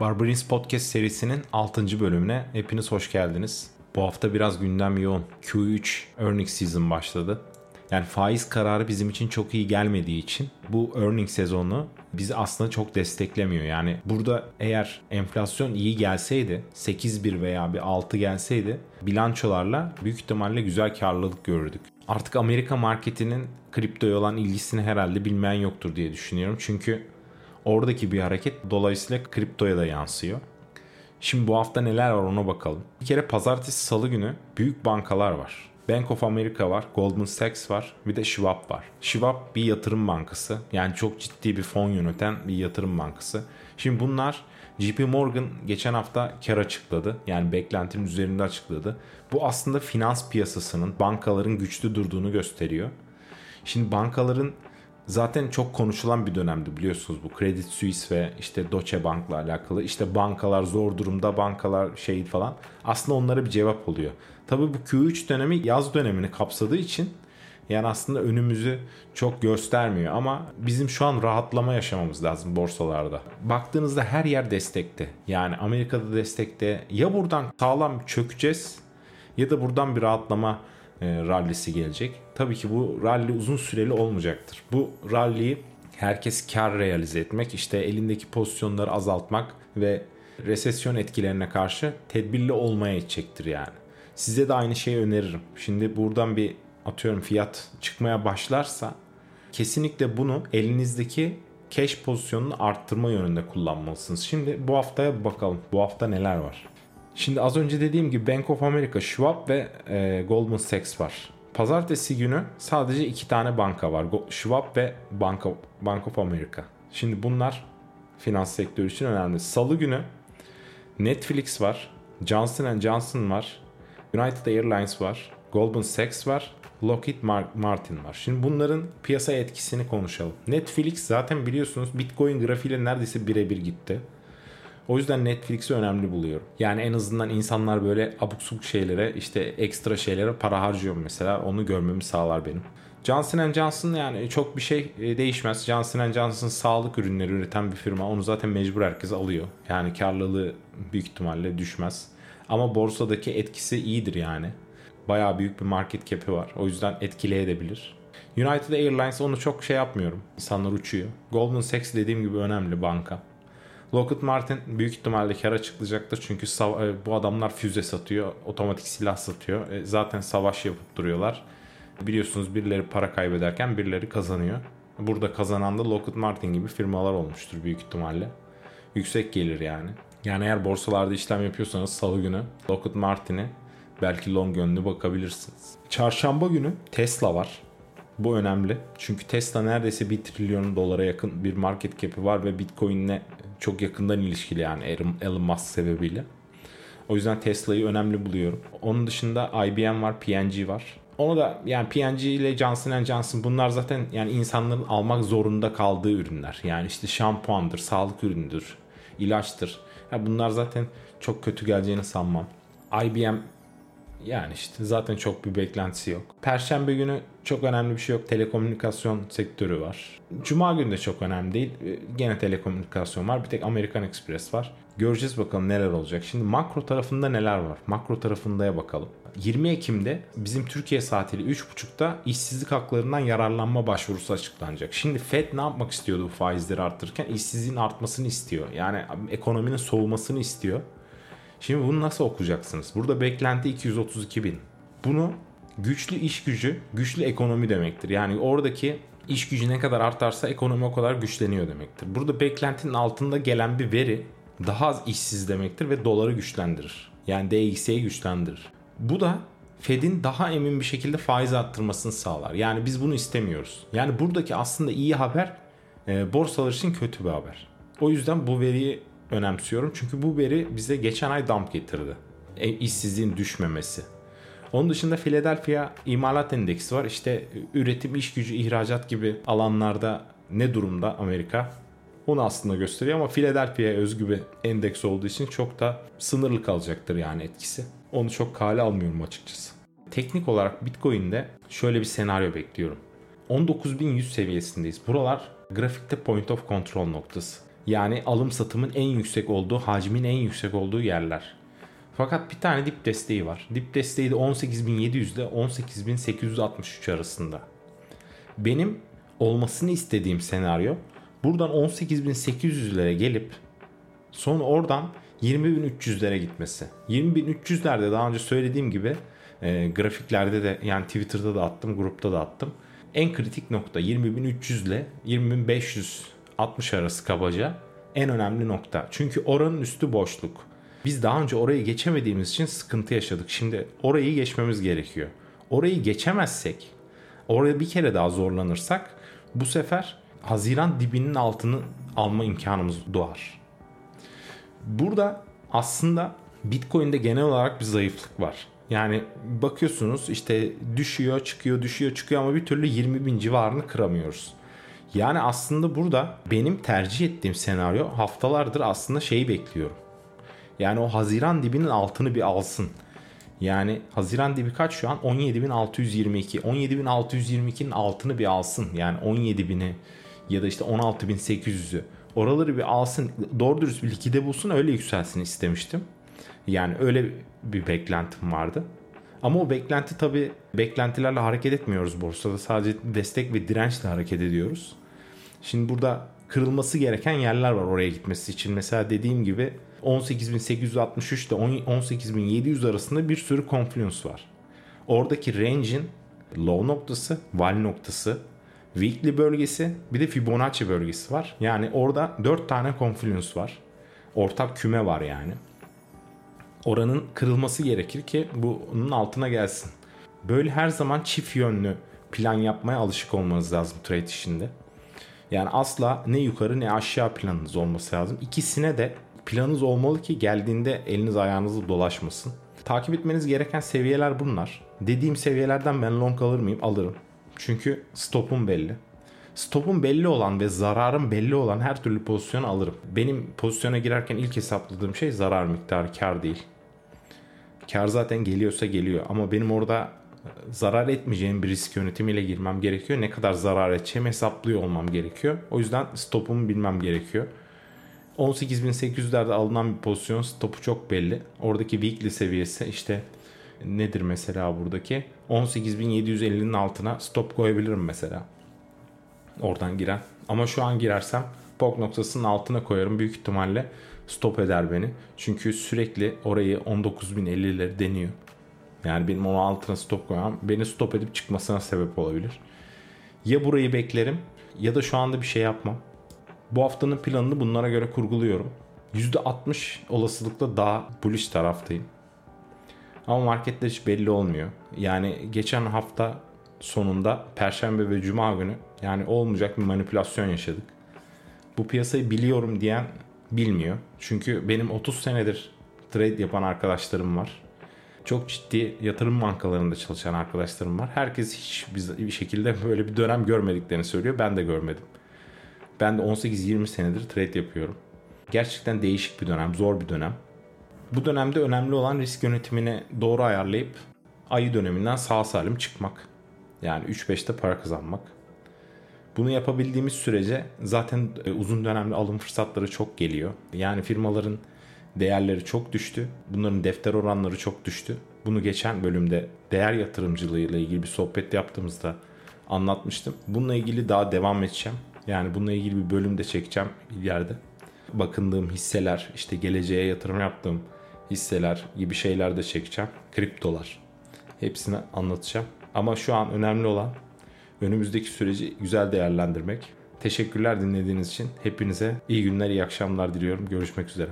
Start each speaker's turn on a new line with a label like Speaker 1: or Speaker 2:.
Speaker 1: Barbarins Podcast serisinin 6. bölümüne hepiniz hoş geldiniz. Bu hafta biraz gündem yoğun. Q3 earning season başladı. Yani faiz kararı bizim için çok iyi gelmediği için bu earning sezonu bizi aslında çok desteklemiyor. Yani burada eğer enflasyon iyi gelseydi 8.1 veya bir 6 gelseydi bilançolarla büyük ihtimalle güzel karlılık görürdük. Artık Amerika marketinin kriptoya olan ilgisini herhalde bilmeyen yoktur diye düşünüyorum. Çünkü oradaki bir hareket dolayısıyla kriptoya da yansıyor. Şimdi bu hafta neler var ona bakalım. Bir kere pazartesi salı günü büyük bankalar var. Bank of America var, Goldman Sachs var, bir de Schwab var. Schwab bir yatırım bankası. Yani çok ciddi bir fon yöneten bir yatırım bankası. Şimdi bunlar JP Morgan geçen hafta kar açıkladı. Yani beklentinin üzerinde açıkladı. Bu aslında finans piyasasının, bankaların güçlü durduğunu gösteriyor. Şimdi bankaların zaten çok konuşulan bir dönemdi biliyorsunuz bu Credit Suisse ve işte Deutsche Bank'la alakalı. İşte bankalar zor durumda, bankalar şey falan. Aslında onlara bir cevap oluyor. Tabii bu Q3 dönemi yaz dönemini kapsadığı için yani aslında önümüzü çok göstermiyor ama bizim şu an rahatlama yaşamamız lazım borsalarda. Baktığınızda her yer destekte. Yani Amerika'da destekte. Ya buradan sağlam çökeceğiz ya da buradan bir rahatlama e, rallisi gelecek. Tabii ki bu rally uzun süreli olmayacaktır. Bu ralliyi herkes kar realize etmek, işte elindeki pozisyonları azaltmak ve resesyon etkilerine karşı tedbirli olmaya itecektir yani. Size de aynı şeyi öneririm. Şimdi buradan bir atıyorum fiyat çıkmaya başlarsa kesinlikle bunu elinizdeki cash pozisyonunu arttırma yönünde kullanmalısınız. Şimdi bu haftaya bakalım. Bu hafta neler var? Şimdi az önce dediğim gibi Bank of America, Schwab ve e, Goldman Sachs var. Pazartesi günü sadece iki tane banka var. Schwab ve Bank of, Bank of America. Şimdi bunlar finans sektörü için önemli. Salı günü Netflix var, Johnson Johnson var, United Airlines var, Goldman Sachs var, Lockheed Martin var. Şimdi bunların piyasa etkisini konuşalım. Netflix zaten biliyorsunuz Bitcoin grafiğiyle neredeyse birebir gitti. O yüzden Netflix'i önemli buluyorum. Yani en azından insanlar böyle abuk subuk şeylere işte ekstra şeylere para harcıyor mesela. Onu görmemi sağlar benim. Johnson Johnson yani çok bir şey e, değişmez. Johnson Johnson sağlık ürünleri üreten bir firma. Onu zaten mecbur herkes alıyor. Yani karlılığı büyük ihtimalle düşmez. Ama borsadaki etkisi iyidir yani. Bayağı büyük bir market cap'i var. O yüzden etkileyebilir. United Airlines onu çok şey yapmıyorum. İnsanlar uçuyor. Goldman Sachs dediğim gibi önemli banka. Lockheed Martin büyük ihtimalle kar açıklayacaktır. Çünkü e, bu adamlar füze satıyor, otomatik silah satıyor. E, zaten savaş yapıp duruyorlar. Biliyorsunuz birileri para kaybederken birileri kazanıyor. Burada kazanan da Lockheed Martin gibi firmalar olmuştur büyük ihtimalle. Yüksek gelir yani. Yani eğer borsalarda işlem yapıyorsanız salı günü Lockheed Martin'i belki long yönlü bakabilirsiniz. Çarşamba günü Tesla var. Bu önemli. Çünkü Tesla neredeyse 1 trilyon dolara yakın bir market cap'i var ve Bitcoin'le çok yakından ilişkili yani Elon Musk sebebiyle. O yüzden Tesla'yı önemli buluyorum. Onun dışında IBM var, P&G var. Onu da yani P&G ile Johnson Johnson bunlar zaten yani insanların almak zorunda kaldığı ürünler. Yani işte şampuandır, sağlık ürünüdür, ilaçtır. Ya bunlar zaten çok kötü geleceğini sanmam. IBM yani işte zaten çok bir beklentisi yok. Perşembe günü çok önemli bir şey yok. Telekomünikasyon sektörü var. Cuma günü de çok önemli değil. Ee, gene telekomünikasyon var. Bir tek American Express var. Göreceğiz bakalım neler olacak. Şimdi makro tarafında neler var? Makro tarafındaya bakalım. 20 Ekim'de bizim Türkiye saatiyle 3.30'da işsizlik haklarından yararlanma başvurusu açıklanacak. Şimdi Fed ne yapmak istiyordu bu faizleri arttırırken? İşsizliğin artmasını istiyor. Yani ekonominin soğumasını istiyor. Şimdi bunu nasıl okuyacaksınız? Burada beklenti 232 bin. Bunu güçlü iş gücü, güçlü ekonomi demektir. Yani oradaki iş gücü ne kadar artarsa ekonomi o kadar güçleniyor demektir. Burada beklentinin altında gelen bir veri daha az işsiz demektir ve doları güçlendirir. Yani DXY'yi güçlendirir. Bu da Fed'in daha emin bir şekilde faiz arttırmasını sağlar. Yani biz bunu istemiyoruz. Yani buradaki aslında iyi haber e, borsalar için kötü bir haber. O yüzden bu veriyi önemsiyorum. Çünkü bu veri bize geçen ay dump getirdi. E, işsizliğin düşmemesi. Onun dışında Philadelphia imalat endeksi var. İşte üretim, iş gücü, ihracat gibi alanlarda ne durumda Amerika? Onu aslında gösteriyor ama Philadelphia'ya özgü bir endeks olduğu için çok da sınırlı kalacaktır yani etkisi. Onu çok kale almıyorum açıkçası. Teknik olarak Bitcoin'de şöyle bir senaryo bekliyorum. 19.100 seviyesindeyiz. Buralar grafikte point of control noktası. Yani alım satımın en yüksek olduğu, hacmin en yüksek olduğu yerler. Fakat bir tane dip desteği var. Dip desteği de 18.700 ile 18.863 arasında. Benim olmasını istediğim senaryo buradan 18.800'lere gelip sonra oradan 20.300'lere gitmesi. 20.300'lerde daha önce söylediğim gibi e, grafiklerde de yani Twitter'da da attım, grupta da attım. En kritik nokta 20.300 ile 20.560 arası kabaca en önemli nokta. Çünkü oranın üstü boşluk. Biz daha önce orayı geçemediğimiz için sıkıntı yaşadık. Şimdi orayı geçmemiz gerekiyor. Orayı geçemezsek, oraya bir kere daha zorlanırsak bu sefer Haziran dibinin altını alma imkanımız doğar. Burada aslında Bitcoin'de genel olarak bir zayıflık var. Yani bakıyorsunuz işte düşüyor çıkıyor düşüyor çıkıyor ama bir türlü 20 bin civarını kıramıyoruz. Yani aslında burada benim tercih ettiğim senaryo haftalardır aslında şeyi bekliyorum. Yani o Haziran dibinin altını bir alsın. Yani Haziran dibi kaç şu an? 17.622. 17.622'nin altını bir alsın. Yani 17.000'i ya da işte 16.800'ü. Oraları bir alsın. Doğru dürüst bir likide bulsun öyle yükselsin istemiştim. Yani öyle bir beklentim vardı. Ama o beklenti tabi beklentilerle hareket etmiyoruz borsada. Sadece destek ve dirençle hareket ediyoruz. Şimdi burada kırılması gereken yerler var oraya gitmesi için. Mesela dediğim gibi 18.863 ile 18.700 arasında bir sürü confluence var. Oradaki range'in low noktası, val noktası, weekly bölgesi bir de Fibonacci bölgesi var. Yani orada 4 tane confluence var. Ortak küme var yani. Oranın kırılması gerekir ki bunun altına gelsin. Böyle her zaman çift yönlü plan yapmaya alışık olmanız lazım trade işinde. Yani asla ne yukarı ne aşağı planınız olması lazım. İkisine de planınız olmalı ki geldiğinde eliniz ayağınızı dolaşmasın. Takip etmeniz gereken seviyeler bunlar. Dediğim seviyelerden ben long alır mıyım? Alırım. Çünkü stopum belli. Stopum belli olan ve zararım belli olan her türlü pozisyon alırım. Benim pozisyona girerken ilk hesapladığım şey zarar miktarı, kar değil. Kar zaten geliyorsa geliyor ama benim orada zarar etmeyeceğim bir risk yönetimiyle girmem gerekiyor. Ne kadar zarar edeceğim hesaplıyor olmam gerekiyor. O yüzden stopumu bilmem gerekiyor. 18.800'lerde alınan bir pozisyon stopu çok belli. Oradaki weekly seviyesi işte nedir mesela buradaki? 18.750'nin altına stop koyabilirim mesela. Oradan giren. Ama şu an girersem POK noktasının altına koyarım. Büyük ihtimalle stop eder beni. Çünkü sürekli orayı 19.050'leri deniyor. Yani benim onun altına stop koymam beni stop edip çıkmasına sebep olabilir. Ya burayı beklerim ya da şu anda bir şey yapmam. Bu haftanın planını bunlara göre kurguluyorum. %60 olasılıkla daha bullish taraftayım. Ama marketler hiç belli olmuyor. Yani geçen hafta sonunda Perşembe ve Cuma günü yani olmayacak bir manipülasyon yaşadık. Bu piyasayı biliyorum diyen bilmiyor. Çünkü benim 30 senedir trade yapan arkadaşlarım var. Çok ciddi yatırım bankalarında çalışan arkadaşlarım var. Herkes hiç bir şekilde böyle bir dönem görmediklerini söylüyor. Ben de görmedim. Ben de 18-20 senedir trade yapıyorum. Gerçekten değişik bir dönem, zor bir dönem. Bu dönemde önemli olan risk yönetimini doğru ayarlayıp ayı döneminden sağ salim çıkmak. Yani 3-5'te para kazanmak. Bunu yapabildiğimiz sürece zaten e, uzun dönemli alım fırsatları çok geliyor. Yani firmaların değerleri çok düştü. Bunların defter oranları çok düştü. Bunu geçen bölümde değer yatırımcılığı ile ilgili bir sohbet yaptığımızda anlatmıştım. Bununla ilgili daha devam edeceğim. Yani bununla ilgili bir bölüm de çekeceğim ileride. Bakındığım hisseler, işte geleceğe yatırım yaptığım hisseler gibi şeyler de çekeceğim. Kriptolar. Hepsini anlatacağım. Ama şu an önemli olan önümüzdeki süreci güzel değerlendirmek. Teşekkürler dinlediğiniz için. Hepinize iyi günler, iyi akşamlar diliyorum. Görüşmek üzere.